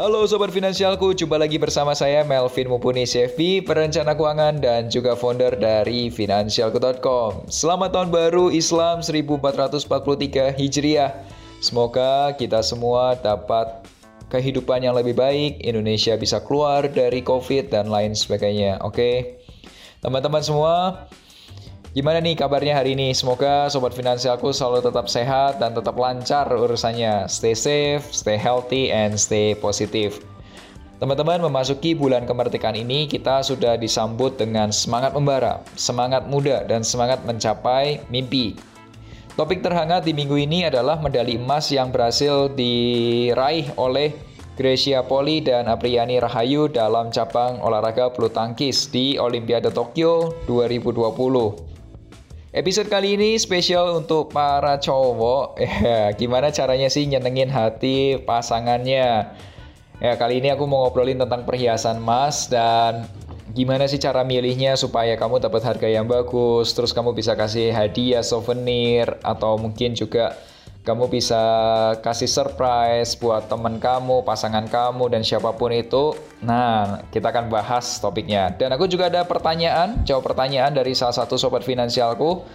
Halo Sobat Finansialku, jumpa lagi bersama saya Melvin Mumpuni CFP, perencana keuangan dan juga founder dari Finansialku.com. Selamat tahun baru Islam 1443 Hijriah. Semoga kita semua dapat kehidupan yang lebih baik, Indonesia bisa keluar dari COVID dan lain sebagainya. Oke, teman-teman semua, Gimana nih kabarnya hari ini? Semoga sobat finansialku selalu tetap sehat dan tetap lancar urusannya. Stay safe, stay healthy, and stay positive. Teman-teman, memasuki bulan kemerdekaan ini kita sudah disambut dengan semangat membara, semangat muda, dan semangat mencapai mimpi. Topik terhangat di minggu ini adalah medali emas yang berhasil diraih oleh Gracia Poli dan Apriani Rahayu dalam cabang olahraga bulu tangkis di Olimpiade Tokyo 2020. Episode kali ini spesial untuk para cowok. Ya, gimana caranya sih nyenengin hati pasangannya? Ya, kali ini aku mau ngobrolin tentang perhiasan emas dan gimana sih cara milihnya supaya kamu dapat harga yang bagus, terus kamu bisa kasih hadiah souvenir atau mungkin juga kamu bisa kasih surprise buat teman kamu, pasangan kamu, dan siapa pun itu. Nah, kita akan bahas topiknya. Dan aku juga ada pertanyaan, jawab pertanyaan dari salah satu sobat finansialku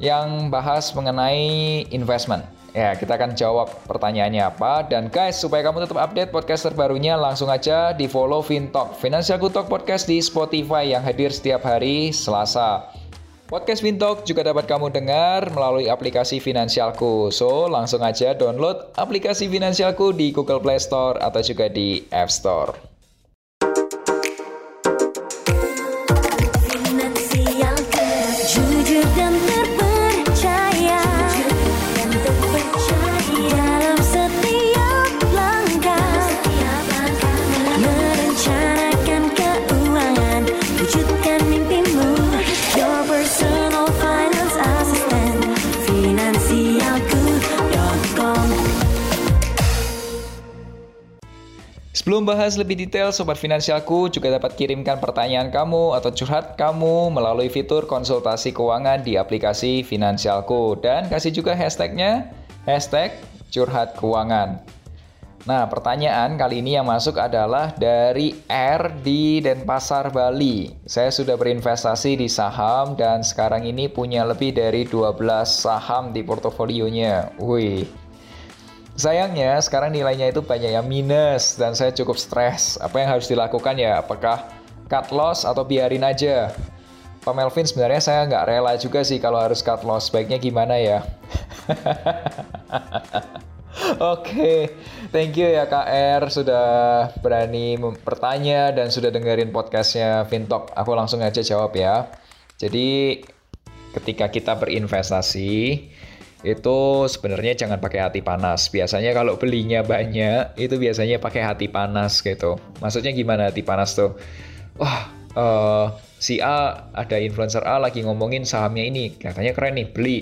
yang bahas mengenai investment. Ya, kita akan jawab pertanyaannya apa. Dan guys, supaya kamu tetap update podcast terbarunya, langsung aja di follow Fintalk, Financial Good Talk Podcast di Spotify yang hadir setiap hari Selasa. Podcast Fintalk juga dapat kamu dengar melalui aplikasi Finansialku. So, langsung aja download aplikasi Finansialku di Google Play Store atau juga di App Store. Sebelum bahas lebih detail, Sobat Finansialku juga dapat kirimkan pertanyaan kamu atau curhat kamu melalui fitur konsultasi keuangan di aplikasi Finansialku. Dan kasih juga hashtagnya, hashtag curhat keuangan. Nah, pertanyaan kali ini yang masuk adalah dari R di Denpasar, Bali. Saya sudah berinvestasi di saham dan sekarang ini punya lebih dari 12 saham di portofolionya. Wih, Sayangnya sekarang nilainya itu banyak yang minus dan saya cukup stres. Apa yang harus dilakukan ya? Apakah cut loss atau biarin aja? Pak Melvin sebenarnya saya nggak rela juga sih kalau harus cut loss. Baiknya gimana ya? Oke, okay. thank you ya KR sudah berani bertanya dan sudah dengerin podcastnya Fintalk. Aku langsung aja jawab ya. Jadi ketika kita berinvestasi, itu sebenarnya jangan pakai hati panas. Biasanya kalau belinya banyak, itu biasanya pakai hati panas gitu. Maksudnya gimana hati panas tuh? Wah, uh, si A ada influencer A lagi ngomongin sahamnya ini, katanya keren nih, beli.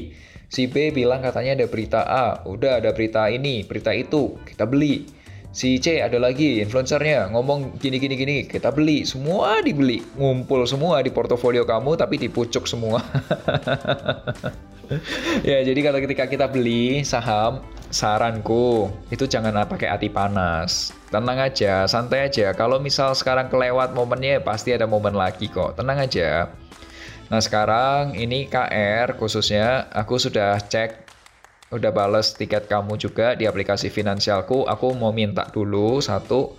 Si B bilang katanya ada berita A, udah ada berita ini, berita itu, kita beli si C ada lagi influencernya ngomong gini gini gini kita beli semua dibeli ngumpul semua di portofolio kamu tapi dipucuk semua ya jadi kalau ketika kita beli saham saranku itu jangan pakai hati panas. Tenang aja santai aja. Kalau misal sekarang kelewat momennya pasti ada momen lagi kok. Tenang aja. Nah sekarang ini KR khususnya aku sudah cek udah bales tiket kamu juga di aplikasi finansialku, aku mau minta dulu satu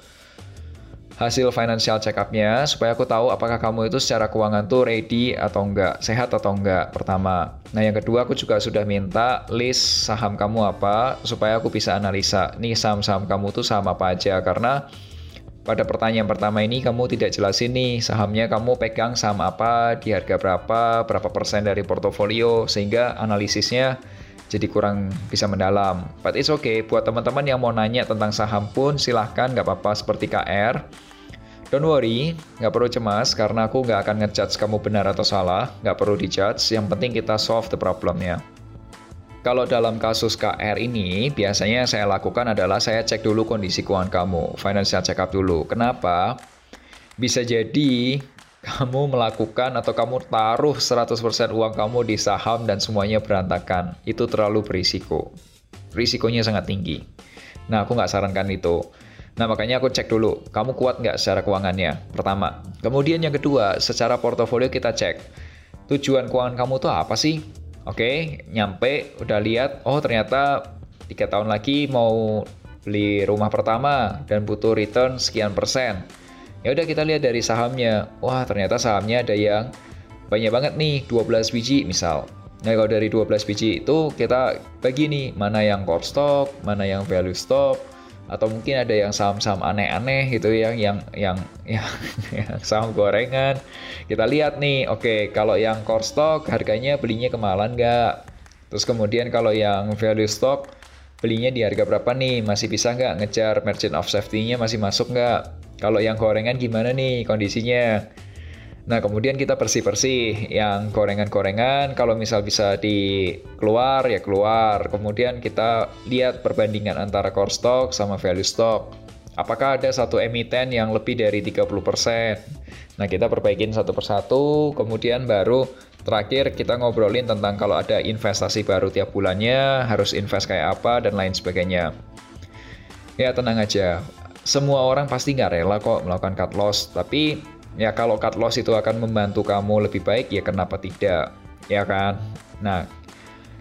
hasil financial check up-nya supaya aku tahu apakah kamu itu secara keuangan tuh ready atau enggak, sehat atau enggak pertama. Nah, yang kedua aku juga sudah minta list saham kamu apa supaya aku bisa analisa. Nih saham-saham kamu tuh saham apa aja karena pada pertanyaan pertama ini kamu tidak jelasin nih sahamnya kamu pegang saham apa, di harga berapa, berapa persen dari portofolio sehingga analisisnya jadi kurang bisa mendalam. But it's okay, buat teman-teman yang mau nanya tentang saham pun silahkan, nggak apa-apa seperti KR. Don't worry, nggak perlu cemas karena aku nggak akan ngejudge kamu benar atau salah, nggak perlu dijudge, yang penting kita solve the problemnya. Kalau dalam kasus KR ini, biasanya saya lakukan adalah saya cek dulu kondisi keuangan kamu, financial check up dulu. Kenapa? Bisa jadi kamu melakukan atau kamu taruh 100% uang kamu di saham dan semuanya berantakan. Itu terlalu berisiko. Risikonya sangat tinggi. Nah, aku nggak sarankan itu. Nah, makanya aku cek dulu, kamu kuat nggak secara keuangannya? Pertama. Kemudian yang kedua, secara portofolio kita cek. Tujuan keuangan kamu tuh apa sih? Oke, nyampe, udah lihat, oh ternyata tiga tahun lagi mau beli rumah pertama dan butuh return sekian persen. Ya udah kita lihat dari sahamnya. Wah, ternyata sahamnya ada yang banyak banget nih, 12 biji misal. Nah, kalau dari 12 biji itu kita bagi nih, mana yang core stock, mana yang value stock, atau mungkin ada yang saham-saham aneh-aneh gitu yang yang yang yang, yang saham gorengan. Kita lihat nih oke okay, kalau yang core stock harganya belinya kemahalan nggak? Terus kemudian kalau yang value stock belinya di harga berapa nih? Masih bisa nggak ngejar merchant of safety-nya? Masih masuk nggak? Kalau yang gorengan gimana nih kondisinya Nah, kemudian kita bersih-bersih yang gorengan-gorengan, kalau misal bisa di keluar ya keluar. Kemudian kita lihat perbandingan antara core stock sama value stock. Apakah ada satu emiten yang lebih dari 30%? Nah, kita perbaikin satu persatu, kemudian baru terakhir kita ngobrolin tentang kalau ada investasi baru tiap bulannya, harus invest kayak apa, dan lain sebagainya. Ya, tenang aja. Semua orang pasti nggak rela kok melakukan cut loss, tapi Ya kalau cut loss itu akan membantu kamu lebih baik ya kenapa tidak? Ya kan? Nah,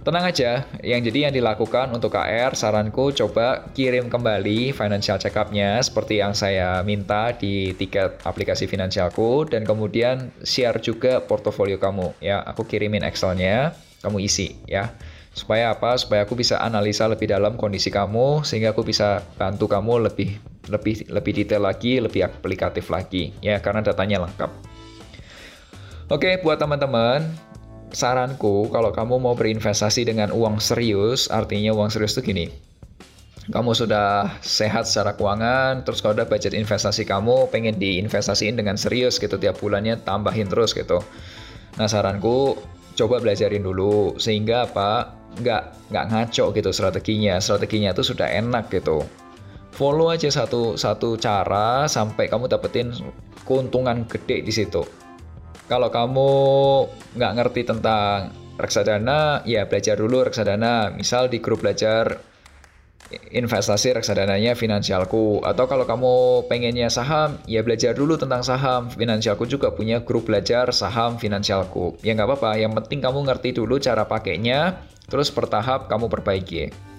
tenang aja, yang jadi yang dilakukan untuk KR, saranku coba kirim kembali financial check-up-nya seperti yang saya minta di tiket aplikasi finansialku dan kemudian share juga portofolio kamu ya. Aku kirimin Excel-nya, kamu isi ya. Supaya apa? Supaya aku bisa analisa lebih dalam kondisi kamu sehingga aku bisa bantu kamu lebih lebih lebih detail lagi, lebih aplikatif lagi ya karena datanya lengkap. Oke, buat teman-teman, saranku kalau kamu mau berinvestasi dengan uang serius, artinya uang serius itu gini. Kamu sudah sehat secara keuangan, terus kalau ada budget investasi kamu pengen diinvestasiin dengan serius gitu tiap bulannya tambahin terus gitu. Nah saranku coba belajarin dulu sehingga apa nggak nggak ngaco gitu strateginya. Strateginya itu sudah enak gitu. Follow aja satu satu cara sampai kamu dapetin keuntungan gede di situ. Kalau kamu nggak ngerti tentang reksadana ya belajar dulu reksadana. Misal di grup belajar investasi reksadananya finansialku. Atau kalau kamu pengennya saham ya belajar dulu tentang saham. Finansialku juga punya grup belajar saham finansialku. Ya nggak apa-apa yang penting kamu ngerti dulu cara pakainya terus bertahap kamu perbaiki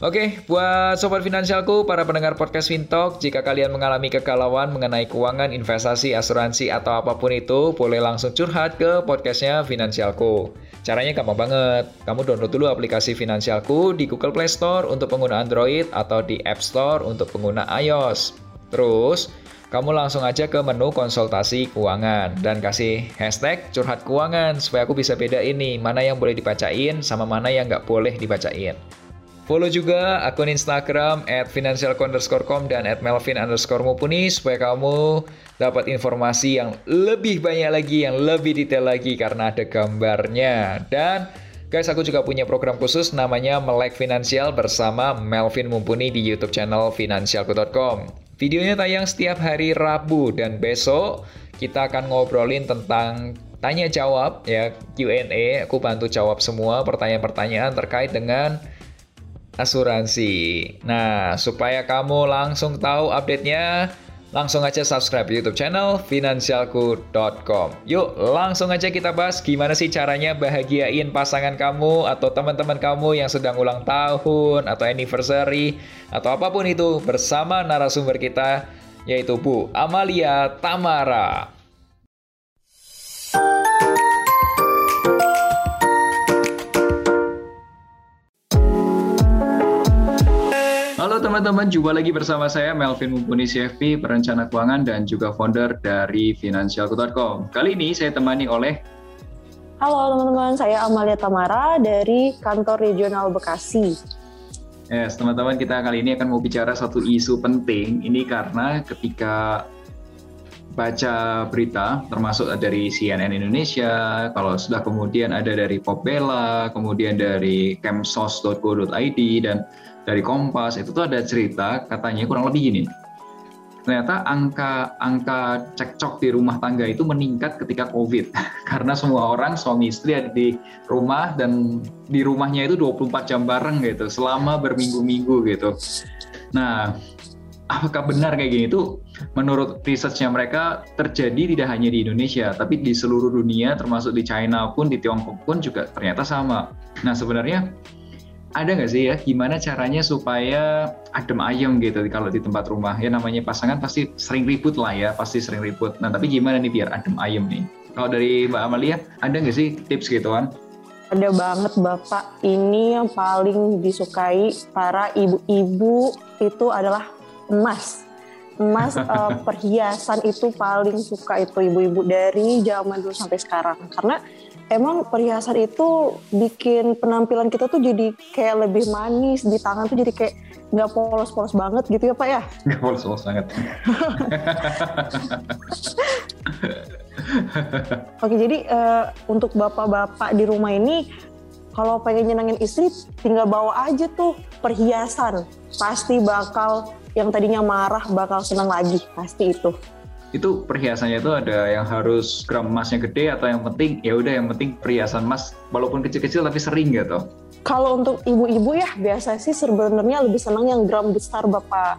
Oke, buat sobat finansialku, para pendengar podcast Fintalk, jika kalian mengalami kegalauan mengenai keuangan, investasi, asuransi, atau apa pun itu, boleh langsung curhat ke podcastnya Finansialku. Caranya gampang banget. Kamu download dulu aplikasi Finansialku di Google Play Store untuk pengguna Android atau di App Store untuk pengguna iOS. Terus, kamu langsung aja ke menu konsultasi keuangan dan kasih hashtag curhat keuangan supaya aku bisa beda ini mana yang boleh dibacain sama mana yang nggak boleh dibacain. Follow juga akun Instagram at financial_com dan at melvin underscore mupuni supaya kamu dapat informasi yang lebih banyak lagi, yang lebih detail lagi karena ada gambarnya. Dan guys, aku juga punya program khusus namanya Melek Finansial bersama Melvin Mumpuni di YouTube channel finansialku.com. Videonya tayang setiap hari Rabu dan besok kita akan ngobrolin tentang tanya jawab ya Q&A. Aku bantu jawab semua pertanyaan-pertanyaan terkait dengan asuransi. Nah, supaya kamu langsung tahu update-nya, langsung aja subscribe YouTube channel finansialku.com. Yuk, langsung aja kita bahas gimana sih caranya bahagiain pasangan kamu atau teman-teman kamu yang sedang ulang tahun atau anniversary atau apa pun itu bersama narasumber kita yaitu Bu Amalia Tamara. Teman-teman, jumpa lagi bersama saya Melvin Mumpuni CFP, perencana keuangan dan juga founder dari Finansialku.com. Kali ini saya temani oleh Halo teman-teman, saya Amalia Tamara dari kantor regional Bekasi. Yes, teman-teman kita kali ini akan mau bicara satu isu penting. Ini karena ketika baca berita termasuk dari CNN Indonesia, kalau sudah kemudian ada dari Popbella, kemudian dari kemsos.go.id dan dari Kompas itu tuh ada cerita katanya kurang lebih gini. Ternyata angka angka cekcok di rumah tangga itu meningkat ketika COVID karena semua orang suami istri ada di rumah dan di rumahnya itu 24 jam bareng gitu selama berminggu-minggu gitu. Nah, apakah benar kayak gini itu menurut researchnya mereka terjadi tidak hanya di Indonesia tapi di seluruh dunia termasuk di China pun di Tiongkok pun juga ternyata sama. Nah sebenarnya ada nggak sih ya gimana caranya supaya adem ayem gitu kalau di tempat rumah ya namanya pasangan pasti sering ribut lah ya pasti sering ribut. Nah tapi gimana nih biar adem ayem nih? Kalau dari Mbak Amalia ada nggak sih tips gitu kan? Ada banget Bapak, ini yang paling disukai para ibu-ibu itu adalah emas emas uh, perhiasan itu paling suka itu ibu-ibu dari zaman dulu sampai sekarang karena emang perhiasan itu bikin penampilan kita tuh jadi kayak lebih manis di tangan tuh jadi kayak nggak polos-polos banget gitu ya pak ya? Nggak polos-polos banget. Oke jadi uh, untuk bapak-bapak di rumah ini kalau pengen nyenangin istri tinggal bawa aja tuh perhiasan. Pasti bakal yang tadinya marah bakal senang lagi. Pasti itu itu perhiasannya itu ada yang harus gram emasnya gede atau yang penting ya udah yang penting perhiasan emas walaupun kecil-kecil tapi sering gitu kalau untuk ibu-ibu ya biasa sih sebenarnya lebih senang yang gram besar bapak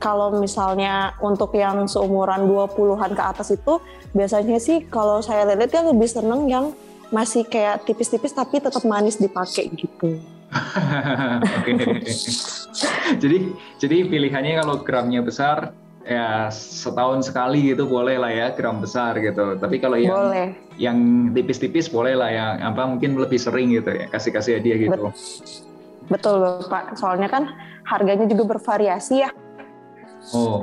kalau misalnya untuk yang seumuran 20-an ke atas itu biasanya sih kalau saya lihat ya lebih seneng yang masih kayak tipis-tipis tapi tetap manis dipakai gitu. Oke. jadi jadi pilihannya kalau gramnya besar ya setahun sekali gitu boleh lah ya gram besar gitu. Tapi kalau yang boleh. yang tipis-tipis boleh lah ya apa mungkin lebih sering gitu ya kasih kasih hadiah gitu. Betul Pak. Soalnya kan harganya juga bervariasi ya. Oh,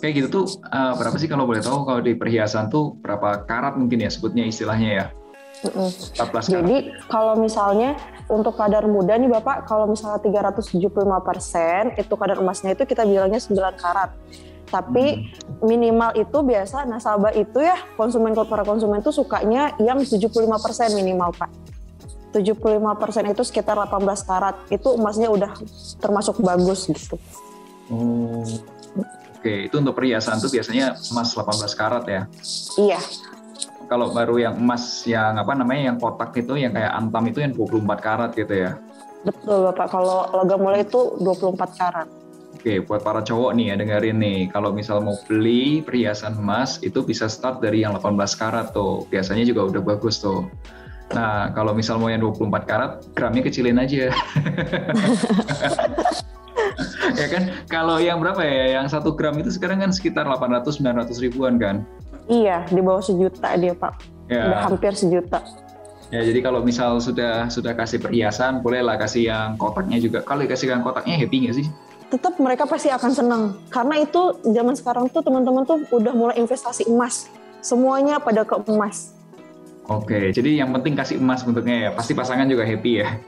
kayak gitu tuh uh, berapa sih kalau boleh tahu kalau di perhiasan tuh berapa karat mungkin ya sebutnya istilahnya ya? Mm -mm. Jadi kalau misalnya untuk kadar muda nih Bapak, kalau misalnya 375 persen itu kadar emasnya itu kita bilangnya 9 karat. Tapi hmm. minimal itu biasa nasabah itu ya konsumen para konsumen itu sukanya yang 75 persen minimal Pak. 75 persen itu sekitar 18 karat. Itu emasnya udah termasuk bagus gitu. Oh. Oke, itu untuk perhiasan tuh biasanya emas 18 karat ya? Iya kalau baru yang emas yang apa namanya yang kotak itu yang kayak antam itu yang 24 karat gitu ya. Betul Bapak, kalau logam mulia itu 24 karat. Oke, buat para cowok nih ya dengerin nih, kalau misal mau beli perhiasan emas itu bisa start dari yang 18 karat tuh. Biasanya juga udah bagus tuh. Nah, kalau misal mau yang 24 karat, gramnya kecilin aja. ya kan, kalau yang berapa ya? Yang satu gram itu sekarang kan sekitar 800-900 ribuan kan? Iya, di bawah sejuta dia Pak. Ya. Udah hampir sejuta. Ya, jadi kalau misal sudah sudah kasih perhiasan, bolehlah kasih yang kotaknya juga. Kalau dikasih yang kotaknya happy nggak sih? Tetap mereka pasti akan senang. Karena itu zaman sekarang tuh teman-teman tuh udah mulai investasi emas. Semuanya pada ke emas. Oke, jadi yang penting kasih emas bentuknya ya. Pasti pasangan juga happy ya.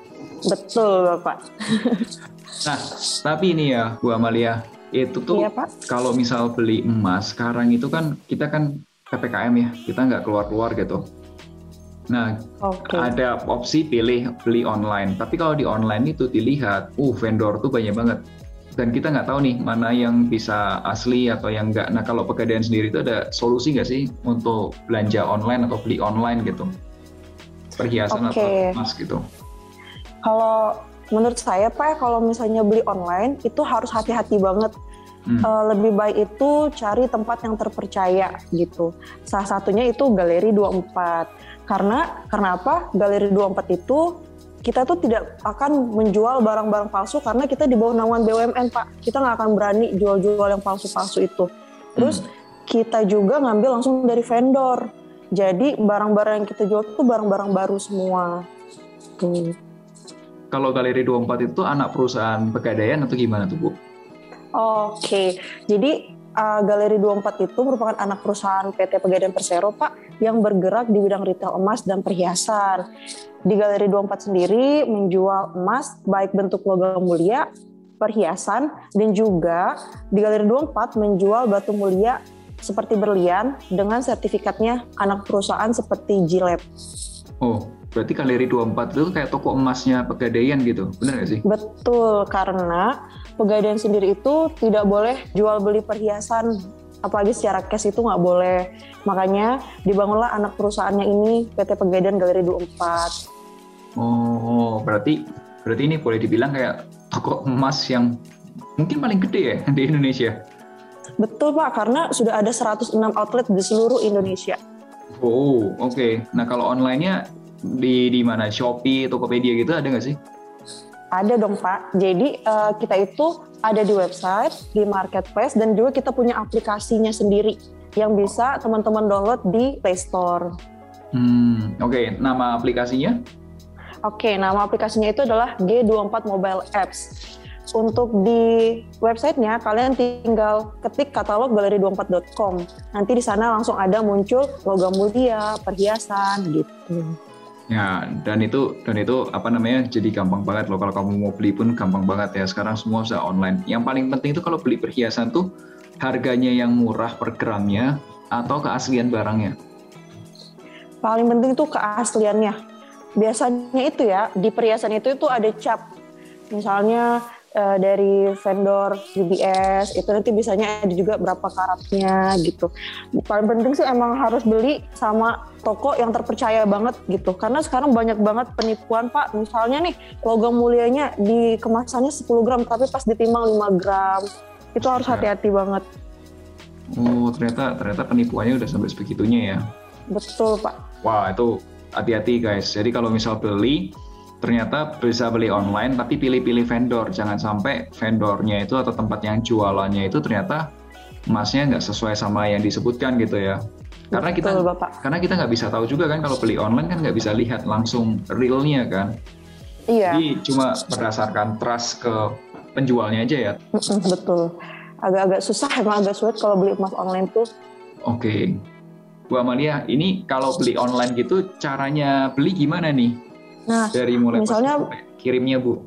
Betul, Bapak. nah, tapi ini ya, Bu Amalia, itu tuh iya, kalau misal beli emas sekarang itu kan kita kan ppkm ya kita nggak keluar keluar gitu nah okay. ada opsi pilih beli online tapi kalau di online itu dilihat uh vendor tuh banyak banget dan kita nggak tahu nih mana yang bisa asli atau yang nggak nah kalau pegadaian sendiri itu ada solusi nggak sih untuk belanja online atau beli online gitu perhiasan okay. atau emas gitu kalau menurut saya Pak kalau misalnya beli online itu harus hati-hati banget. Hmm. Uh, lebih baik itu cari tempat yang terpercaya gitu. Salah satunya itu Galeri 24. Karena karena apa? Galeri 24 itu kita tuh tidak akan menjual barang-barang palsu karena kita di bawah naungan BUMN Pak. Kita nggak akan berani jual-jual yang palsu-palsu itu. Terus hmm. kita juga ngambil langsung dari vendor. Jadi barang-barang yang kita jual itu barang-barang baru semua. Tuh kalau Galeri 24 itu anak perusahaan Pegadaian atau gimana tuh Bu? Oke, jadi uh, Galeri 24 itu merupakan anak perusahaan PT Pegadaian Persero Pak yang bergerak di bidang retail emas dan perhiasan. Di Galeri 24 sendiri menjual emas baik bentuk logam mulia, perhiasan, dan juga di Galeri 24 menjual batu mulia seperti berlian dengan sertifikatnya anak perusahaan seperti Gillette. Oh, berarti Galeri 24 itu kayak toko emasnya Pegadaian gitu, benar nggak sih? Betul, karena Pegadaian sendiri itu tidak boleh jual beli perhiasan apalagi secara cash itu nggak boleh. Makanya dibangunlah anak perusahaannya ini PT Pegadaian Galeri 24. Oh, berarti berarti ini boleh dibilang kayak toko emas yang mungkin paling gede ya di Indonesia. Betul Pak, karena sudah ada 106 outlet di seluruh Indonesia. Oh, oke. Okay. Nah kalau online-nya di di mana Shopee, Tokopedia gitu ada nggak sih? Ada dong Pak. Jadi uh, kita itu ada di website, di marketplace, dan juga kita punya aplikasinya sendiri yang bisa teman-teman download di Play Store. Hmm, oke. Okay. Nama aplikasinya? Oke, okay, nama aplikasinya itu adalah G24 Mobile Apps. Untuk di websitenya kalian tinggal ketik katalog galeri24.com. Nanti di sana langsung ada muncul logam mulia, perhiasan gitu. Ya, dan itu dan itu apa namanya? Jadi gampang banget loh kalau kamu mau beli pun gampang banget ya. Sekarang semua bisa online. Yang paling penting itu kalau beli perhiasan tuh harganya yang murah per gramnya atau keaslian barangnya. Paling penting itu keasliannya. Biasanya itu ya di perhiasan itu itu ada cap. Misalnya uh, dari vendor UBS itu nanti bisanya ada juga berapa karatnya gitu. Paling penting sih emang harus beli sama toko yang terpercaya banget gitu. Karena sekarang banyak banget penipuan Pak. Misalnya nih logam mulianya di kemasannya 10 gram tapi pas ditimbang 5 gram. Itu harus ya. hati-hati banget. Oh ternyata ternyata penipuannya udah sampai sebegitunya ya. Betul Pak. Wah itu hati-hati guys. Jadi kalau misal beli ternyata bisa beli online tapi pilih-pilih vendor. Jangan sampai vendornya itu atau tempat yang jualannya itu ternyata emasnya nggak sesuai sama yang disebutkan gitu ya. Karena kita Betul, Bapak. karena kita nggak bisa tahu juga kan kalau beli online kan nggak bisa lihat langsung realnya kan. Iya. Jadi cuma berdasarkan trust ke penjualnya aja ya. Betul. Agak-agak susah emang agak sulit kalau beli emas online tuh. Oke. okay. Bu Amalia, ini kalau beli online gitu caranya beli gimana nih? Nah, dari mulai misalnya kirimnya bu.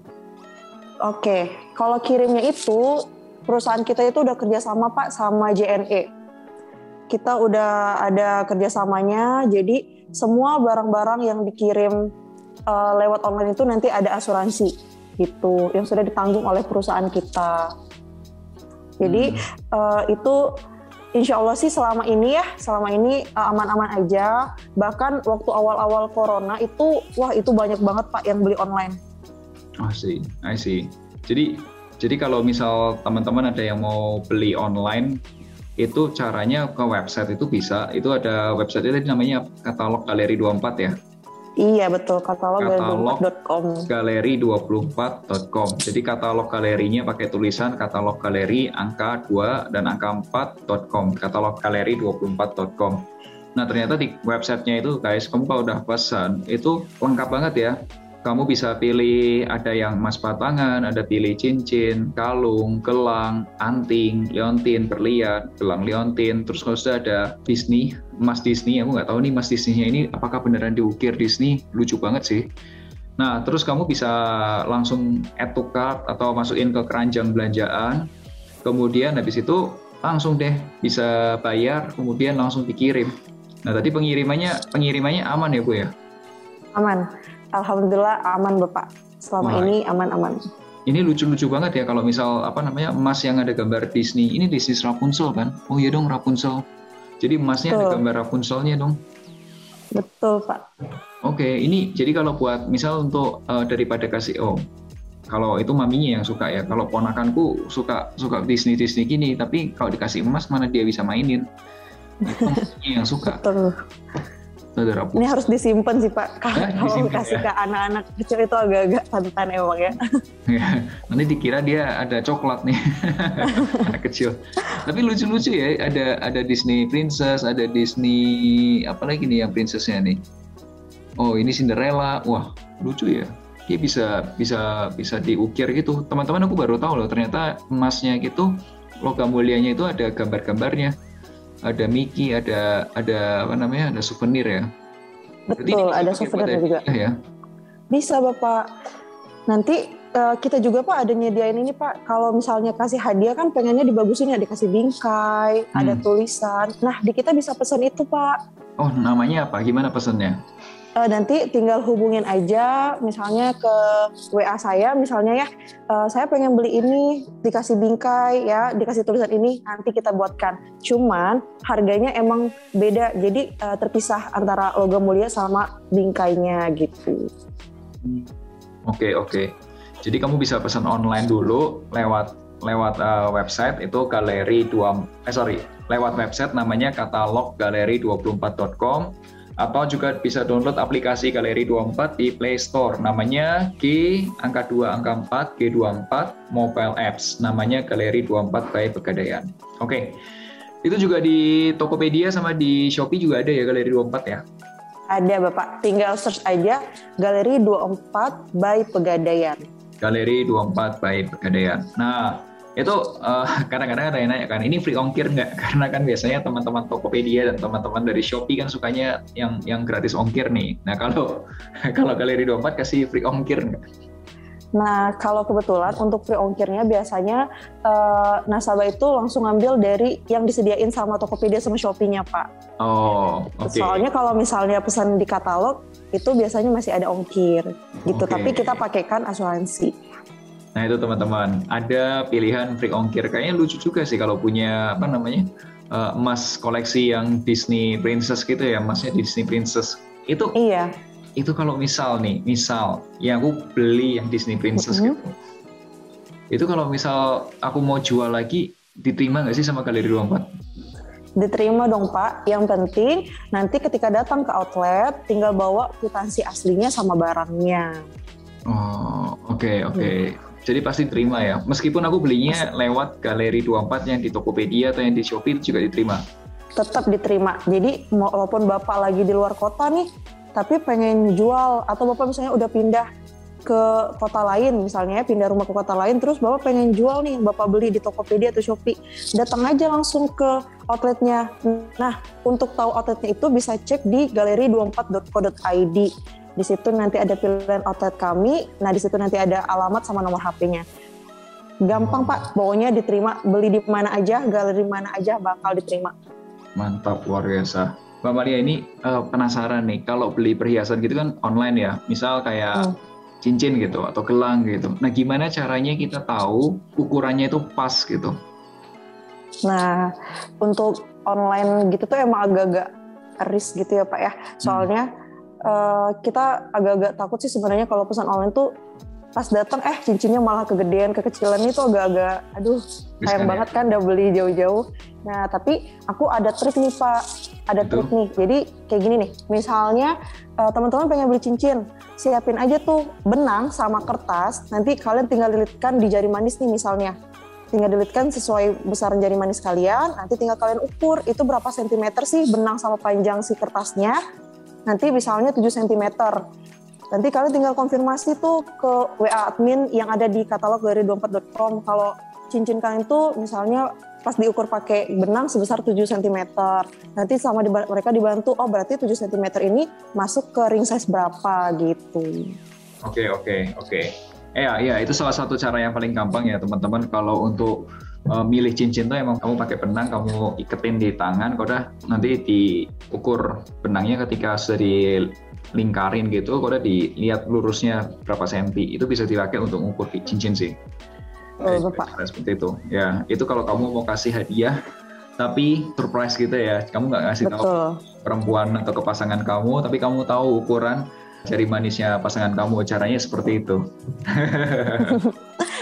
Oke, kalau kirimnya itu perusahaan kita itu udah kerjasama pak sama JNE. Kita udah ada kerjasamanya, jadi semua barang-barang yang dikirim uh, lewat online itu nanti ada asuransi gitu, yang sudah ditanggung oleh perusahaan kita. Jadi hmm. uh, itu Insya Allah sih selama ini ya, selama ini eh, aman-aman aja. Bahkan waktu awal-awal corona itu, wah itu banyak banget pak yang beli online. Oh sih, I see. Jadi, jadi kalau misal teman-teman ada yang mau beli online, itu caranya ke website itu bisa. Itu ada website itu namanya katalog galeri 24 ya. Iya betul katalog, katalog galeri24.com. Jadi katalog galerinya pakai tulisan katalog galeri angka 2 dan angka 4.com. Katalog galeri24.com. Nah ternyata di websitenya itu guys, kamu kalau udah pesan itu lengkap banget ya kamu bisa pilih ada yang emas batangan, ada pilih cincin, kalung, gelang, anting, liontin, berlian, gelang liontin, terus kalau sudah ada Disney, emas Disney, aku nggak tahu nih emas Disney-nya ini apakah beneran diukir Disney, lucu banget sih. Nah, terus kamu bisa langsung add to cart atau masukin ke keranjang belanjaan, kemudian habis itu langsung deh bisa bayar, kemudian langsung dikirim. Nah, tadi pengirimannya pengirimannya aman ya Bu ya? Aman Alhamdulillah aman Bapak. Selama Wah. ini aman-aman. Ini lucu-lucu banget ya kalau misal apa namanya emas yang ada gambar Disney. Ini Disney Rapunzel kan? Oh iya dong Rapunzel. Jadi emasnya Betul. ada gambar Rapunzelnya dong. Betul Pak. Oke, ini jadi kalau buat misal untuk uh, daripada kasih oh kalau itu maminya yang suka ya. Kalau ponakanku suka suka Disney Disney gini, tapi kalau dikasih emas mana dia bisa mainin. Itu yang suka. Betul saudara Ini harus disimpan sih Pak. Kalau eh, kasih ya. ke anak-anak kecil itu agak-agak santan emang ya. ya. Nanti dikira dia ada coklat nih anak kecil. Tapi lucu-lucu ya. Ada ada Disney Princess, ada Disney apa lagi nih yang princessnya nih. Oh ini Cinderella. Wah lucu ya. Dia bisa bisa bisa diukir gitu. Teman-teman aku baru tahu loh ternyata emasnya gitu logam mulianya itu ada gambar-gambarnya ada Mickey, ada ada apa namanya, ada souvenir ya. Betul, ada souvenir juga. Ya? Bisa Bapak. Nanti uh, kita juga Pak ada nyediain ini Pak. Kalau misalnya kasih hadiah kan pengennya dibagusin ya dikasih bingkai, hmm. ada tulisan. Nah di kita bisa pesan itu Pak. Oh namanya apa? Gimana pesannya? Uh, nanti tinggal hubungin aja misalnya ke WA saya misalnya ya uh, saya pengen beli ini dikasih bingkai ya dikasih tulisan ini nanti kita buatkan. Cuman harganya emang beda jadi uh, terpisah antara logam mulia sama bingkainya gitu. Oke okay, oke. Okay. jadi kamu bisa pesan online dulu lewat lewat uh, website itu galeri dua eh sorry lewat website namanya katalog galeri24.com atau juga bisa download aplikasi Galeri 24 di Play Store namanya G angka 2 angka 4 G24 mobile apps namanya Galeri 24 by Pegadaian. Oke. Okay. Itu juga di Tokopedia sama di Shopee juga ada ya Galeri 24 ya? Ada Bapak, tinggal search aja Galeri 24 by Pegadaian. Galeri 24 by Pegadaian. Nah, itu uh, kadang-kadang ada yang nanya kan ini free ongkir nggak karena kan biasanya teman-teman Tokopedia dan teman-teman dari Shopee kan sukanya yang yang gratis ongkir nih nah kalau kalau Galeri 24 kasih free ongkir nggak? Nah, kalau kebetulan untuk free ongkirnya biasanya uh, nasabah itu langsung ngambil dari yang disediain sama Tokopedia sama Shopee-nya, Pak. Oh, oke. Okay. Soalnya kalau misalnya pesan di katalog itu biasanya masih ada ongkir gitu, okay. tapi kita pakaikan asuransi. Nah itu teman-teman, ada pilihan free ongkir. Kayaknya lucu juga sih kalau punya apa namanya uh, emas koleksi yang Disney Princess gitu ya, emasnya Disney Princess. Itu iya. Itu kalau misal nih, misal yang aku beli yang Disney Princess mm -hmm. gitu. Itu kalau misal aku mau jual lagi, diterima nggak sih sama Galeri 24? Diterima dong Pak. Yang penting nanti ketika datang ke outlet, tinggal bawa kwitansi aslinya sama barangnya. Oh, oke okay, oke. Okay. Hmm. Jadi pasti terima ya. Meskipun aku belinya lewat Galeri 24 yang di Tokopedia atau yang di Shopee itu juga diterima. Tetap diterima. Jadi walaupun Bapak lagi di luar kota nih, tapi pengen jual atau Bapak misalnya udah pindah ke kota lain misalnya pindah rumah ke kota lain terus bapak pengen jual nih bapak beli di Tokopedia atau Shopee datang aja langsung ke outletnya nah untuk tahu outletnya itu bisa cek di galeri24.co.id di situ nanti ada pilihan outlet kami. Nah, di situ nanti ada alamat sama nomor HP-nya. Gampang Pak, pokoknya diterima. Beli di mana aja, galeri mana aja bakal diterima. Mantap, luar biasa. Mbak Maria ini uh, penasaran nih, kalau beli perhiasan gitu kan online ya, misal kayak hmm. cincin gitu atau gelang gitu. Nah, gimana caranya kita tahu ukurannya itu pas gitu? Nah, untuk online gitu tuh emang agak-agak risk gitu ya Pak ya. Soalnya hmm uh, kita agak-agak takut sih sebenarnya kalau pesan online tuh pas datang eh cincinnya malah kegedean kekecilan. Itu agak-agak aduh sayang ya? banget kan udah beli jauh-jauh. Nah tapi aku ada trik nih pak. Ada Itu. trik nih. Jadi kayak gini nih. Misalnya uh, teman-teman pengen beli cincin siapin aja tuh benang sama kertas. Nanti kalian tinggal lilitkan di jari manis nih misalnya. Tinggal dilitkan sesuai besaran jari manis kalian. Nanti tinggal kalian ukur itu berapa sentimeter sih benang sama panjang si kertasnya nanti misalnya 7 cm. Nanti kalian tinggal konfirmasi tuh ke WA admin yang ada di katalog dari dompet.com kalau cincin kalian tuh misalnya pas diukur pakai benang sebesar 7 cm. Nanti sama di, mereka dibantu, oh berarti 7 cm ini masuk ke ring size berapa gitu. Oke, okay, oke, okay, oke. Okay. Eh, ya, ya, itu salah satu cara yang paling gampang ya teman-teman kalau untuk uh, milih cincin tuh emang kamu pakai benang kamu iketin di tangan kau udah nanti diukur benangnya ketika sudah dilingkarin gitu kau udah dilihat lurusnya berapa senti. Itu bisa dipakai untuk mengukur cincin sih. Oh, Bapak. seperti itu. Ya itu kalau kamu mau kasih hadiah tapi surprise gitu ya. Kamu nggak ngasih Betul. tahu perempuan atau ke pasangan kamu tapi kamu tahu ukuran jari manisnya pasangan kamu caranya seperti itu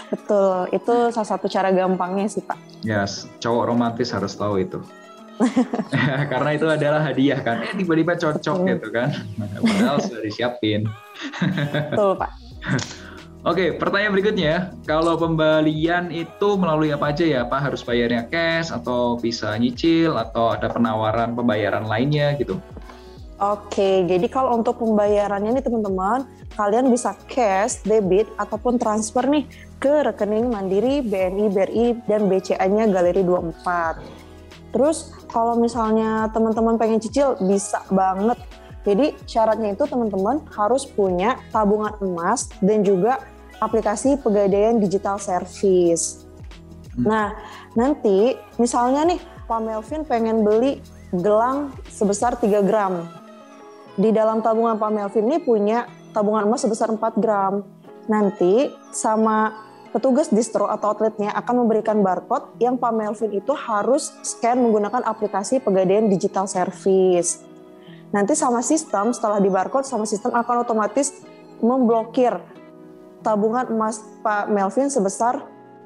betul itu salah satu cara gampangnya sih pak. Yes cowok romantis harus tahu itu. Karena itu adalah hadiah kan. Eh tiba-tiba cocok betul. gitu kan. Padahal sudah disiapin. Betul pak. Oke, pertanyaan berikutnya, kalau pembelian itu melalui apa aja ya, Pak? Harus bayarnya cash atau bisa nyicil atau ada penawaran pembayaran lainnya gitu? Oke, jadi kalau untuk pembayarannya nih teman-teman, kalian bisa cash, debit, ataupun transfer nih ke rekening Mandiri, BNI, BRI, dan BCA-nya Galeri 24. Terus kalau misalnya teman-teman pengen cicil, bisa banget. Jadi syaratnya itu teman-teman harus punya tabungan emas dan juga aplikasi pegadaian digital service. Hmm. Nah, nanti misalnya nih Pak Melvin pengen beli gelang sebesar 3 gram. Di dalam tabungan Pak Melvin ini punya tabungan emas sebesar 4 gram. Nanti sama petugas distro atau outletnya akan memberikan barcode yang Pak Melvin itu harus scan menggunakan aplikasi pegadaian digital service. Nanti sama sistem setelah di barcode sama sistem akan otomatis memblokir tabungan emas Pak Melvin sebesar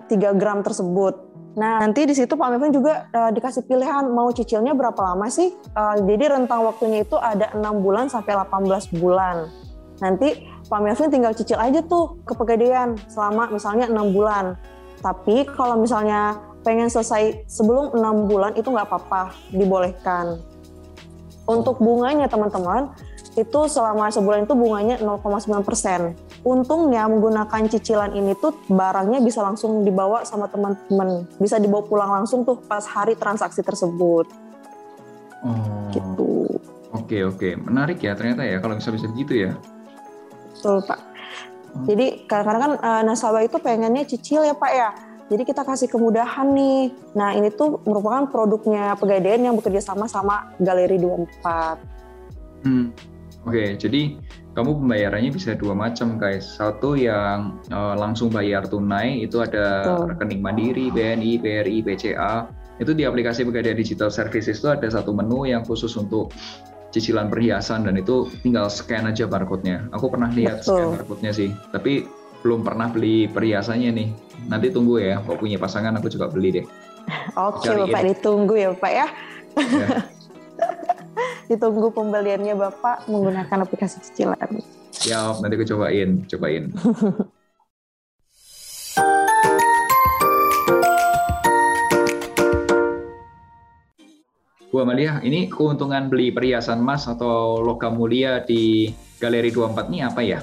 3 gram tersebut. Nah, nanti di situ Pak Melvin juga uh, dikasih pilihan mau cicilnya berapa lama sih? Uh, jadi rentang waktunya itu ada 6 bulan sampai 18 bulan. Nanti Pak Melvin tinggal cicil aja tuh ke pegadaian selama misalnya 6 bulan. Tapi kalau misalnya pengen selesai sebelum 6 bulan itu nggak apa-apa, dibolehkan. Untuk bunganya teman-teman, itu selama sebulan itu bunganya 0,9 persen. Untungnya menggunakan cicilan ini tuh barangnya bisa langsung dibawa sama teman-teman, bisa dibawa pulang langsung tuh pas hari transaksi tersebut. Oh. Gitu. Oke oke, menarik ya ternyata ya kalau bisa bisa gitu ya. Betul pak. Hmm. Jadi kadang-kadang kan uh, nasabah itu pengennya cicil ya pak ya jadi kita kasih kemudahan nih. Nah ini tuh merupakan produknya Pegadaian yang bekerja sama sama Galeri 24. Hmm. Oke, okay, jadi kamu pembayarannya bisa dua macam guys. Satu yang uh, langsung bayar tunai itu ada Betul. rekening Mandiri, BNI, BRI, BCA. Itu di aplikasi Pegadaian Digital Services itu ada satu menu yang khusus untuk cicilan perhiasan dan itu tinggal scan aja barcode-nya. Aku pernah lihat Betul. scan barcode-nya sih, tapi belum pernah beli perhiasannya nih. Nanti tunggu ya, kalau punya pasangan aku juga beli deh. Oke, Cari Bapak ditunggu ya, Pak ya. ya. ditunggu pembeliannya Bapak menggunakan aplikasi cicilan. Ya, nanti aku cobain, cobain. Bu Amalia, ini keuntungan beli perhiasan emas atau logam mulia di Galeri 24 ini apa ya?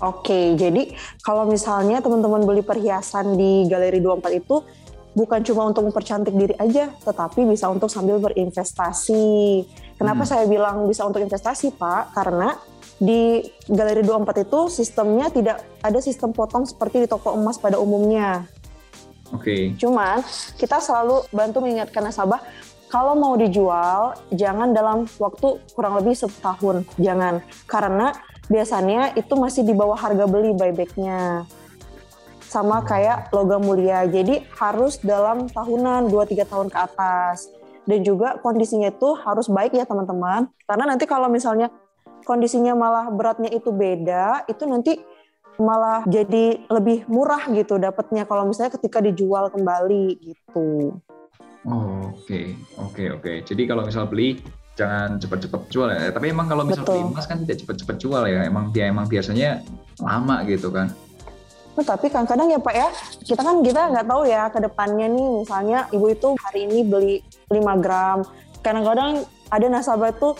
Oke, jadi kalau misalnya teman-teman beli perhiasan di Galeri 24 itu bukan cuma untuk mempercantik diri aja, tetapi bisa untuk sambil berinvestasi. Kenapa hmm. saya bilang bisa untuk investasi, Pak? Karena di Galeri 24 itu sistemnya tidak ada sistem potong seperti di toko emas pada umumnya. Oke. Okay. Cuman kita selalu bantu mengingatkan nasabah kalau mau dijual jangan dalam waktu kurang lebih setahun, jangan. Karena biasanya itu masih di bawah harga beli buybacknya. Sama kayak logam mulia. Jadi harus dalam tahunan 2-3 tahun ke atas. Dan juga kondisinya itu harus baik ya teman-teman. Karena nanti kalau misalnya kondisinya malah beratnya itu beda itu nanti malah jadi lebih murah gitu dapatnya kalau misalnya ketika dijual kembali gitu. Oh, oke, okay. oke, okay, oke. Okay. Jadi kalau misal beli jangan cepat-cepat jual ya. Tapi emang kalau misalnya beli emas kan tidak cepat-cepat jual ya. Emang dia emang biasanya lama gitu kan. Oh, tapi kadang-kadang ya Pak ya, kita kan kita nggak tahu ya ke depannya nih misalnya ibu itu hari ini beli 5 gram. Kadang-kadang ada nasabah tuh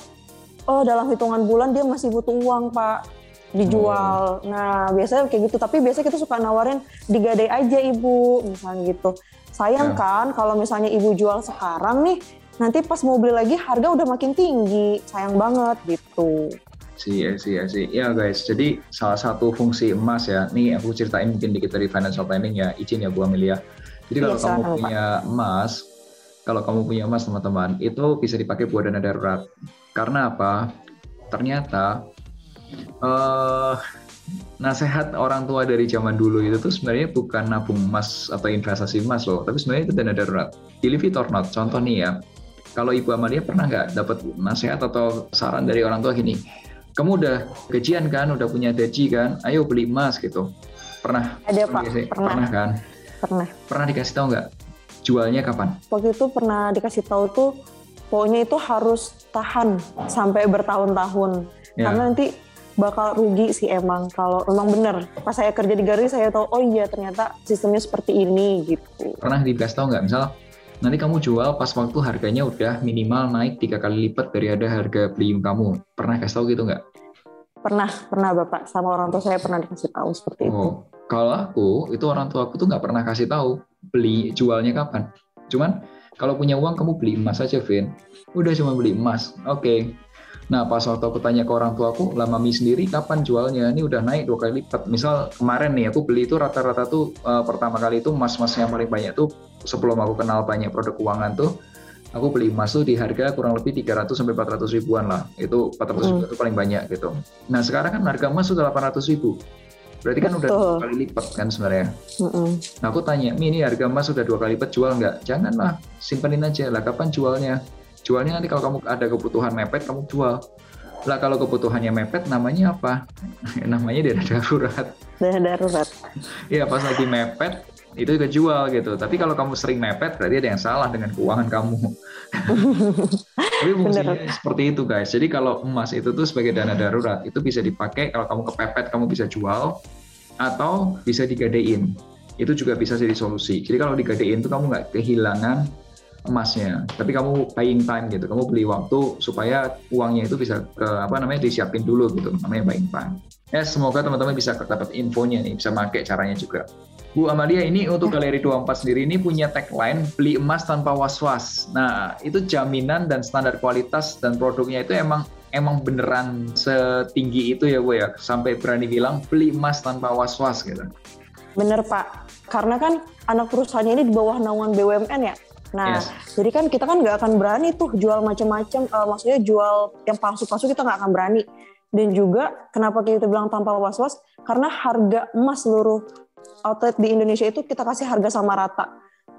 oh dalam hitungan bulan dia masih butuh uang Pak dijual. Oh. Nah, biasanya kayak gitu. Tapi biasanya kita suka nawarin digadai aja ibu, misalnya gitu. Sayang ya. kan kalau misalnya ibu jual sekarang nih, nanti pas mau beli lagi harga udah makin tinggi. Sayang banget gitu. Sih sih ya sih ya guys jadi salah satu fungsi emas ya. Nih aku ceritain mungkin dikit dari financial planning ya. Izin ya Bu Amelia. Jadi kalau ya, kamu punya emas kalau kamu punya emas teman-teman itu bisa dipakai buat dana darurat. Karena apa? Ternyata uh, nasihat orang tua dari zaman dulu itu tuh sebenarnya bukan nabung emas atau investasi emas loh tapi sebenarnya itu dana darurat believe it or not contoh nih ya kalau Ibu Amalia pernah nggak dapat nasihat atau saran dari orang tua gini, kamu udah gajian kan, udah punya gaji kan, ayo beli emas gitu. Pernah? Ada Pak, pernah. Pernah kan? Pernah. Pernah dikasih tahu nggak? Jualnya kapan? Waktu itu pernah dikasih tahu tuh, pokoknya itu harus tahan sampai bertahun-tahun. Ya. Karena nanti bakal rugi sih emang kalau emang bener pas saya kerja di garis saya tahu oh iya ternyata sistemnya seperti ini gitu pernah dikasih tahu nggak misal nanti kamu jual pas waktu harganya udah minimal naik tiga kali lipat dari ada harga beli kamu. Pernah kasih tahu gitu nggak? Pernah, pernah Bapak. Sama orang tua saya pernah dikasih tahu seperti oh. itu. Kalau aku, itu orang tua aku tuh nggak pernah kasih tahu beli jualnya kapan. Cuman kalau punya uang kamu beli emas aja, Vin. Udah cuma beli emas. Oke. Okay. Nah, pas waktu aku tanya ke orang tua aku, lah mami sendiri kapan jualnya? Ini udah naik dua kali lipat. Misal kemarin nih, aku beli itu rata-rata tuh uh, pertama kali itu emas-emas yang paling banyak tuh sebelum aku kenal banyak produk keuangan tuh, aku beli emas tuh di harga kurang lebih 300 sampai 400 ribuan lah. Itu 400 ribu hmm. itu paling banyak gitu. Nah, sekarang kan harga emas sudah 800 ribu. Berarti kan Betul. udah dua kali lipat kan sebenarnya. Mm-mm. Nah aku tanya, Mi ini harga emas sudah dua kali lipat jual nggak? Janganlah, simpenin aja lah. Kapan jualnya? Jualnya nanti kalau kamu ada kebutuhan mepet, kamu jual. Lah kalau kebutuhannya mepet, namanya apa? namanya dana darurat. Dana darurat. Iya pas lagi mepet, itu juga jual gitu. Tapi kalau kamu sering mepet, berarti ada yang salah dengan keuangan kamu. Tapi fungsinya seperti itu guys. Jadi kalau emas itu tuh sebagai dana darurat, itu bisa dipakai kalau kamu kepepet, kamu bisa jual atau bisa digadein. Itu juga bisa jadi solusi. Jadi kalau digadein tuh kamu nggak kehilangan emasnya tapi kamu buying time gitu kamu beli waktu supaya uangnya itu bisa ke apa namanya disiapin dulu gitu namanya buying time ya semoga teman-teman bisa dapat infonya nih bisa pakai caranya juga Bu Amalia ini untuk Galeri 24 sendiri ini punya tagline beli emas tanpa was-was. Nah, itu jaminan dan standar kualitas dan produknya itu emang emang beneran setinggi itu ya Bu ya sampai berani bilang beli emas tanpa was-was gitu. Bener Pak, karena kan anak perusahaannya ini di bawah naungan BUMN ya. Nah, yes. jadi kan kita kan nggak akan berani tuh jual macam-macam, uh, maksudnya jual yang palsu-palsu kita nggak akan berani. Dan juga kenapa kita bilang tanpa was-was? Karena harga emas seluruh outlet di Indonesia itu kita kasih harga sama rata,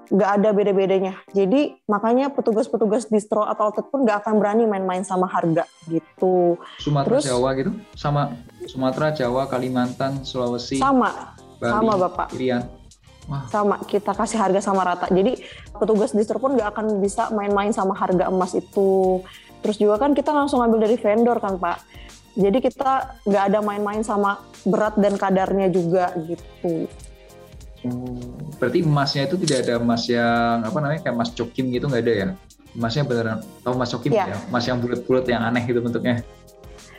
nggak ada beda-bedanya. Jadi makanya petugas-petugas distro atau outlet pun nggak akan berani main-main sama harga gitu. Sumatera Terus, Jawa gitu, sama Sumatera Jawa Kalimantan Sulawesi. Sama, Bali, sama Bapak. Irian sama kita kasih harga sama rata. Jadi petugas distro pun nggak akan bisa main-main sama harga emas itu. Terus juga kan kita langsung ambil dari vendor kan pak. Jadi kita nggak ada main-main sama berat dan kadarnya juga gitu. Hmm, berarti emasnya itu tidak ada emas yang apa namanya kayak emas cokim gitu nggak ada ya? Emasnya beneran tahu emas cokim ya, ya? emas yang bulat-bulat yang aneh gitu bentuknya?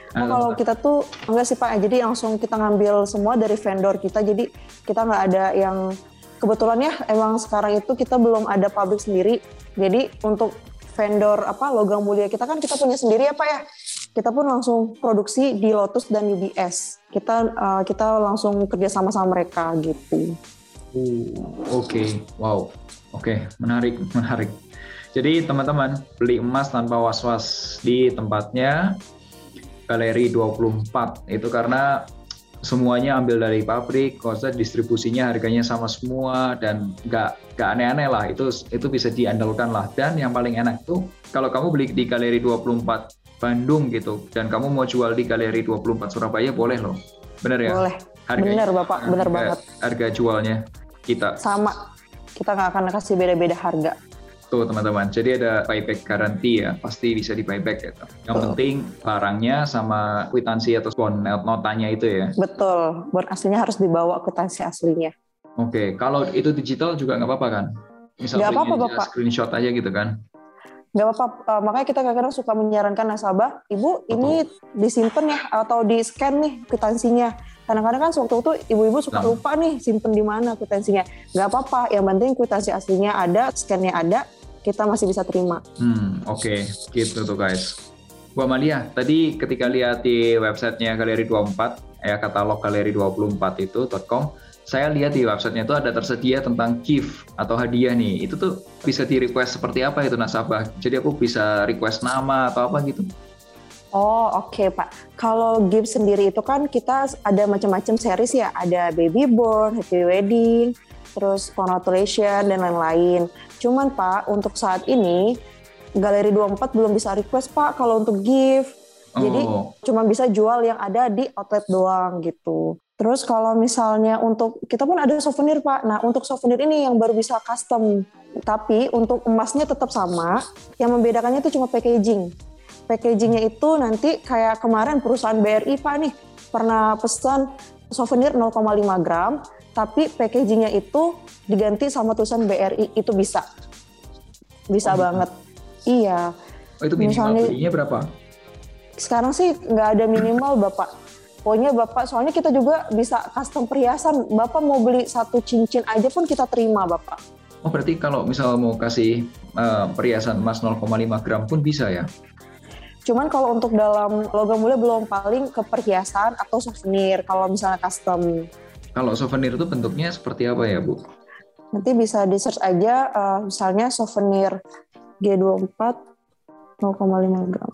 Nah, kalau kita tuh enggak sih Pak, jadi langsung kita ngambil semua dari vendor kita, jadi kita nggak ada yang kebetulan ya emang sekarang itu kita belum ada pabrik sendiri. Jadi untuk vendor apa logam mulia kita kan kita punya sendiri ya Pak ya. Kita pun langsung produksi di Lotus dan UBS. Kita uh, kita langsung kerja sama sama mereka gitu. Uh, Oke, okay. wow, oke, okay. menarik, menarik. Jadi teman-teman beli emas tanpa was-was di tempatnya Galeri 24 itu karena semuanya ambil dari pabrik, konsep distribusinya harganya sama semua dan nggak nggak aneh-aneh lah. Itu itu bisa diandalkan lah. Dan yang paling enak tuh kalau kamu beli di Galeri 24 Bandung gitu dan kamu mau jual di Galeri 24 Surabaya boleh loh. Bener ya? Boleh. Harganya, bener bapak. bener harga, banget. harga jualnya kita. Sama. Kita nggak akan kasih beda-beda harga Tuh teman-teman, jadi ada buyback garanti ya, pasti bisa di buyback gitu. Yang Betul. penting barangnya sama kwitansi atau bon notanya itu ya. Betul, bon aslinya harus dibawa kwitansi aslinya. Oke, okay. kalau itu digital juga nggak apa-apa kan? Misalnya apa-apa Bapak. screenshot aja gitu kan? Nggak apa-apa, uh, makanya kita kadang-kadang suka menyarankan nasabah, Ibu ini disimpan ya atau di scan nih kwitansinya kadang-kadang kan sewaktu itu ibu-ibu suka nah. lupa nih simpen di mana kwitansinya nggak apa-apa yang penting kwitansi aslinya ada scannya ada kita masih bisa terima. Hmm, oke, okay. gitu tuh guys. Bu Amalia, tadi ketika lihat di websitenya Galeri 24, ya katalog galeri24 itu .com, saya lihat di websitenya itu ada tersedia tentang gift atau hadiah nih. Itu tuh bisa di request seperti apa itu nasabah? Jadi aku bisa request nama atau apa gitu? Oh oke okay, Pak. Kalau gift sendiri itu kan kita ada macam-macam series ya. Ada baby born, happy wedding, terus congratulations dan lain-lain. Cuman Pak, untuk saat ini Galeri 24 belum bisa request Pak kalau untuk gift. Oh. Jadi cuma bisa jual yang ada di outlet doang gitu. Terus kalau misalnya untuk kita pun ada souvenir Pak. Nah, untuk souvenir ini yang baru bisa custom. Tapi untuk emasnya tetap sama. Yang membedakannya itu cuma packaging. Packagingnya itu nanti kayak kemarin perusahaan BRI Pak nih pernah pesan souvenir 0,5 gram tapi packagingnya itu diganti sama tulisan BRI itu bisa. Bisa oh, banget. Iya. Oh, itu minimal. Misalnya belinya berapa? Sekarang sih nggak ada minimal bapak. Pokoknya bapak soalnya kita juga bisa custom perhiasan. Bapak mau beli satu cincin aja pun kita terima bapak. Oh berarti kalau misal mau kasih uh, perhiasan emas 0,5 gram pun bisa ya? Cuman kalau untuk dalam logam mulia belum paling ke perhiasan atau souvenir. Kalau misalnya custom. Kalau souvenir itu bentuknya seperti apa ya, Bu? Nanti bisa di search aja uh, misalnya souvenir G24 0,5 gram.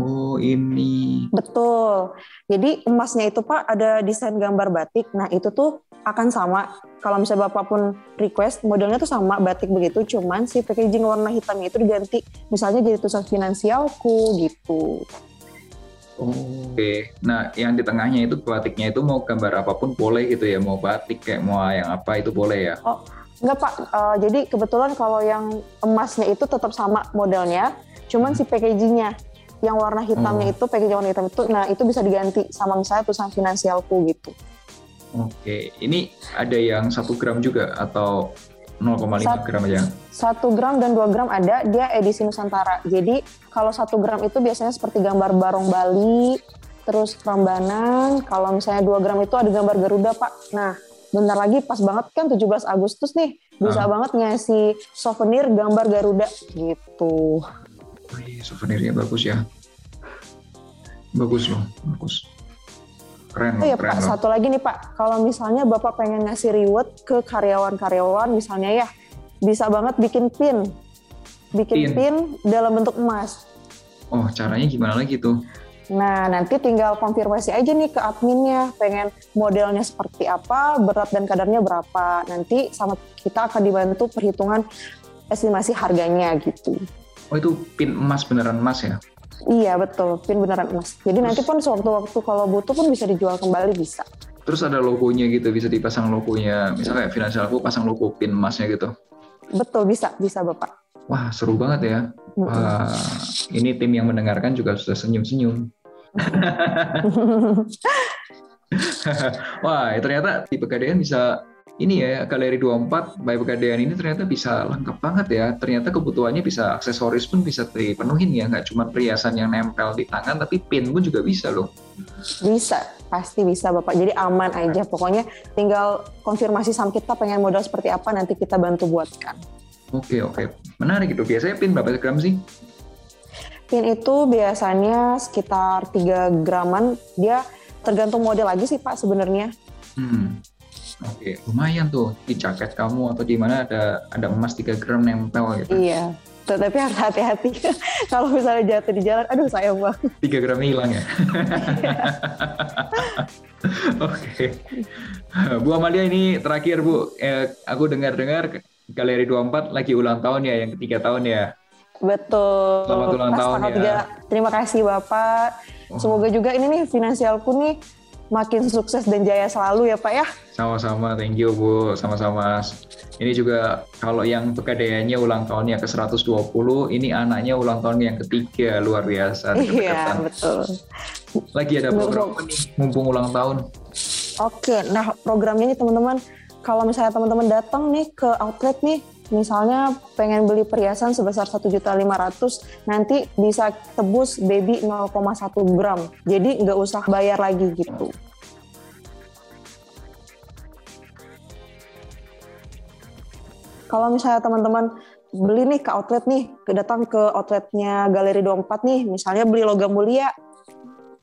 Oh, ini. Betul. Jadi emasnya itu Pak ada desain gambar batik. Nah, itu tuh akan sama. Kalau misalnya Bapak pun request, modelnya tuh sama batik begitu, cuman si packaging warna hitamnya itu diganti. Misalnya jadi tulisan finansialku gitu. Oh, Oke, okay. nah yang di tengahnya itu batiknya itu mau gambar apa pun boleh gitu ya, mau batik kayak mau yang apa itu boleh ya? Oh, enggak Pak. Uh, jadi kebetulan kalau yang emasnya itu tetap sama modelnya, cuman hmm. si packagingnya yang warna hitamnya oh. itu packaging warna hitam itu nah itu bisa diganti sama misalnya tulisan finansialku gitu oke ini ada yang satu gram juga atau 0,5 gram aja satu gram dan dua gram ada dia edisi Nusantara jadi kalau satu gram itu biasanya seperti gambar barong Bali terus Prambanan kalau misalnya dua gram itu ada gambar Garuda pak nah bentar lagi pas banget kan 17 Agustus nih bisa uh. banget ngasih souvenir gambar Garuda gitu Wih, souvenirnya bagus ya. Bagus loh, bagus. Keren, oh ya keren Pak, loh. satu lagi nih Pak, kalau misalnya Bapak pengen ngasih reward ke karyawan-karyawan misalnya ya, bisa banget bikin pin. Bikin pin, pin dalam bentuk emas. Oh, caranya gimana lagi tuh? Nah, nanti tinggal konfirmasi aja nih ke adminnya, pengen modelnya seperti apa, berat dan kadarnya berapa. Nanti sama kita akan dibantu perhitungan estimasi harganya gitu. Oh itu pin emas beneran emas ya? Iya betul, pin beneran emas. Jadi Terus, nanti pun sewaktu-waktu kalau butuh pun bisa dijual kembali bisa. Terus ada logonya gitu, bisa dipasang logonya. Misalnya kayak aku pasang logo pin emasnya gitu. Betul, bisa, bisa Bapak. Wah seru banget ya. Wah, ini tim yang mendengarkan juga sudah senyum-senyum. Wah, ternyata tipe KDN bisa ini ya galeri 24 by Pegadaian ini ternyata bisa lengkap banget ya. Ternyata kebutuhannya bisa aksesoris pun bisa dipenuhin ya, nggak cuma perhiasan yang nempel di tangan, tapi pin pun juga bisa loh. Bisa, pasti bisa Bapak. Jadi aman aja. Pokoknya tinggal konfirmasi sama kita pengen modal seperti apa, nanti kita bantu buatkan. Oke, oke. Menarik itu. Biasanya pin berapa gram sih? Pin itu biasanya sekitar 3 graman. Dia tergantung model lagi sih Pak sebenarnya. Hmm. Oke, lumayan tuh di jaket kamu atau di mana ada ada emas 3 gram nempel gitu. Iya. Tapi harus hati-hati. Kalau misalnya jatuh di jalan, aduh sayang banget. 3 gram hilang ya. Oke. Bu Amalia ini terakhir Bu, eh, aku dengar-dengar Galeri 24 lagi ulang tahun ya, yang ketiga tahun ya. Betul. Selamat ulang tahun ya. Terima kasih Bapak. Oh. Semoga juga ini nih finansialku nih makin sukses dan jaya selalu ya Pak ya. Sama-sama, thank you Bu, sama-sama. Ini juga kalau yang pegadaiannya ulang tahunnya ke 120, ini anaknya ulang tahun yang ketiga, luar biasa. Iya, betul. Lagi ada program apa nih, mumpung ulang tahun? Oke, nah programnya nih teman-teman, kalau misalnya teman-teman datang nih ke outlet nih, misalnya pengen beli perhiasan sebesar satu juta lima ratus nanti bisa tebus baby 0,1 gram jadi nggak usah bayar lagi gitu kalau misalnya teman-teman beli nih ke outlet nih datang ke outletnya Galeri 24 nih misalnya beli logam mulia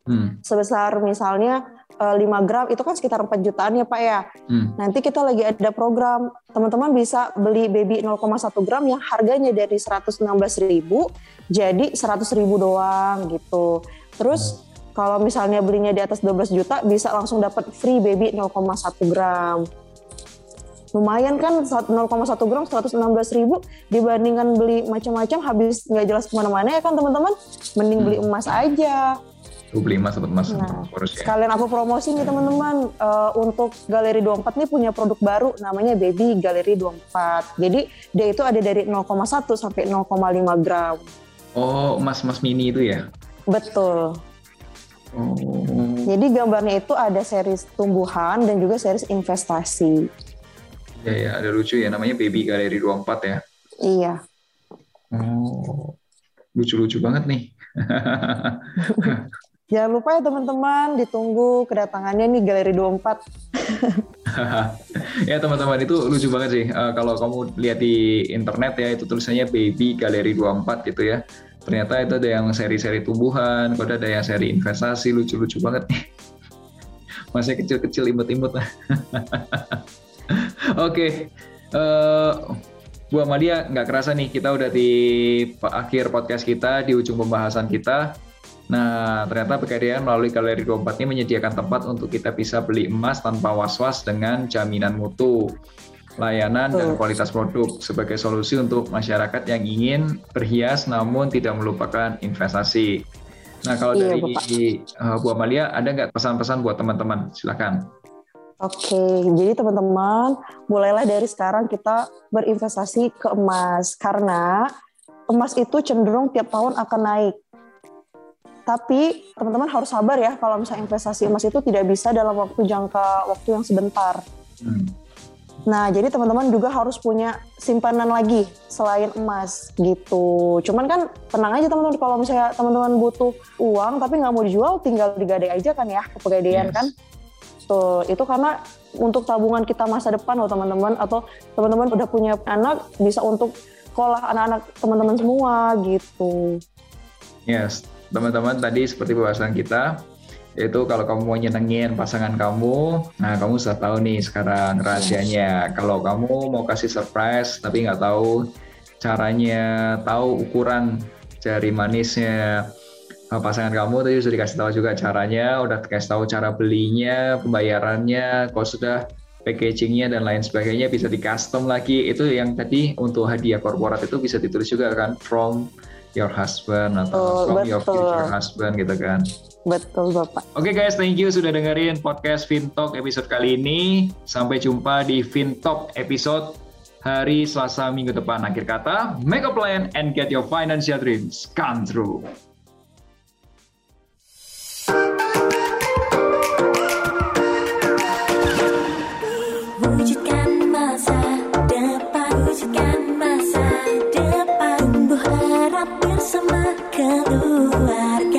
hmm. sebesar misalnya 5 eh, gram itu kan sekitar 4 jutaan ya Pak ya. Hmm. Nanti kita lagi ada program teman-teman bisa beli baby 0,1 gram yang harganya dari 116 ribu jadi 100 ribu doang gitu. Terus hmm. kalau misalnya belinya di atas 12 juta bisa langsung dapat free baby 0,1 gram. Lumayan kan 0,1 gram 116 ribu dibandingkan beli macam-macam habis nggak jelas ke mana-mana ya kan teman-teman. Mending beli hmm. emas aja. Aku beli emas dapat emas nah, ya. Sekalian aku promosi nih teman-teman uh, untuk Galeri 24 nih punya produk baru namanya Baby Galeri 24. Jadi dia itu ada dari 0,1 sampai 0,5 gram. Oh, emas-emas mini itu ya? Betul. Oh. Jadi gambarnya itu ada series tumbuhan dan juga series investasi. Ya ya, ada lucu ya namanya Baby Galeri 24 ya. Iya. Oh. Lucu-lucu banget nih. Jangan lupa ya teman-teman, ditunggu kedatangannya nih Galeri 24. ya teman-teman itu lucu banget sih. Uh, kalau kamu lihat di internet ya itu tulisannya Baby Galeri 24 gitu ya. Ternyata itu ada yang seri-seri tumbuhan, kode ada yang seri investasi, lucu-lucu banget nih. Masih kecil-kecil imut-imut. Oke, eh, Bu Amalia nggak kerasa nih kita udah di akhir podcast kita, di ujung pembahasan kita. Nah, ternyata Pegadaian melalui Galeri 24 ini menyediakan tempat untuk kita bisa beli emas tanpa was-was dengan jaminan mutu, layanan, dan kualitas produk sebagai solusi untuk masyarakat yang ingin berhias namun tidak melupakan investasi. Nah, kalau iya, dari uh, Bu Amalia, ada nggak pesan-pesan buat teman-teman? Silakan. Oke, jadi teman-teman, mulailah dari sekarang kita berinvestasi ke emas karena emas itu cenderung tiap tahun akan naik. Tapi teman-teman harus sabar ya kalau misalnya investasi emas itu tidak bisa dalam waktu jangka waktu yang sebentar. Hmm. Nah, jadi teman-teman juga harus punya simpanan lagi selain emas gitu. Cuman kan tenang aja teman-teman kalau misalnya teman-teman butuh uang tapi nggak mau dijual, tinggal digadai aja kan ya ke pegadaian yes. kan. Tuh, itu karena untuk tabungan kita masa depan loh teman-teman atau teman-teman udah punya anak bisa untuk sekolah anak-anak teman-teman semua gitu. Yes, teman-teman tadi seperti pembahasan kita yaitu kalau kamu mau nyenengin pasangan kamu, nah kamu sudah tahu nih sekarang rahasianya. Kalau kamu mau kasih surprise tapi nggak tahu caranya, tahu ukuran jari manisnya eh, pasangan kamu tadi sudah dikasih tahu juga caranya, udah dikasih tahu cara belinya, pembayarannya, kalau sudah packagingnya dan lain sebagainya bisa di custom lagi. Itu yang tadi untuk hadiah korporat itu bisa ditulis juga kan from your husband atau oh, from betul. your future husband gitu kan. Betul Bapak. Oke okay, guys, thank you sudah dengerin podcast Fintalk episode kali ini. Sampai jumpa di Fintalk episode hari Selasa minggu depan. Akhir kata, make a plan and get your financial dreams come true. keluar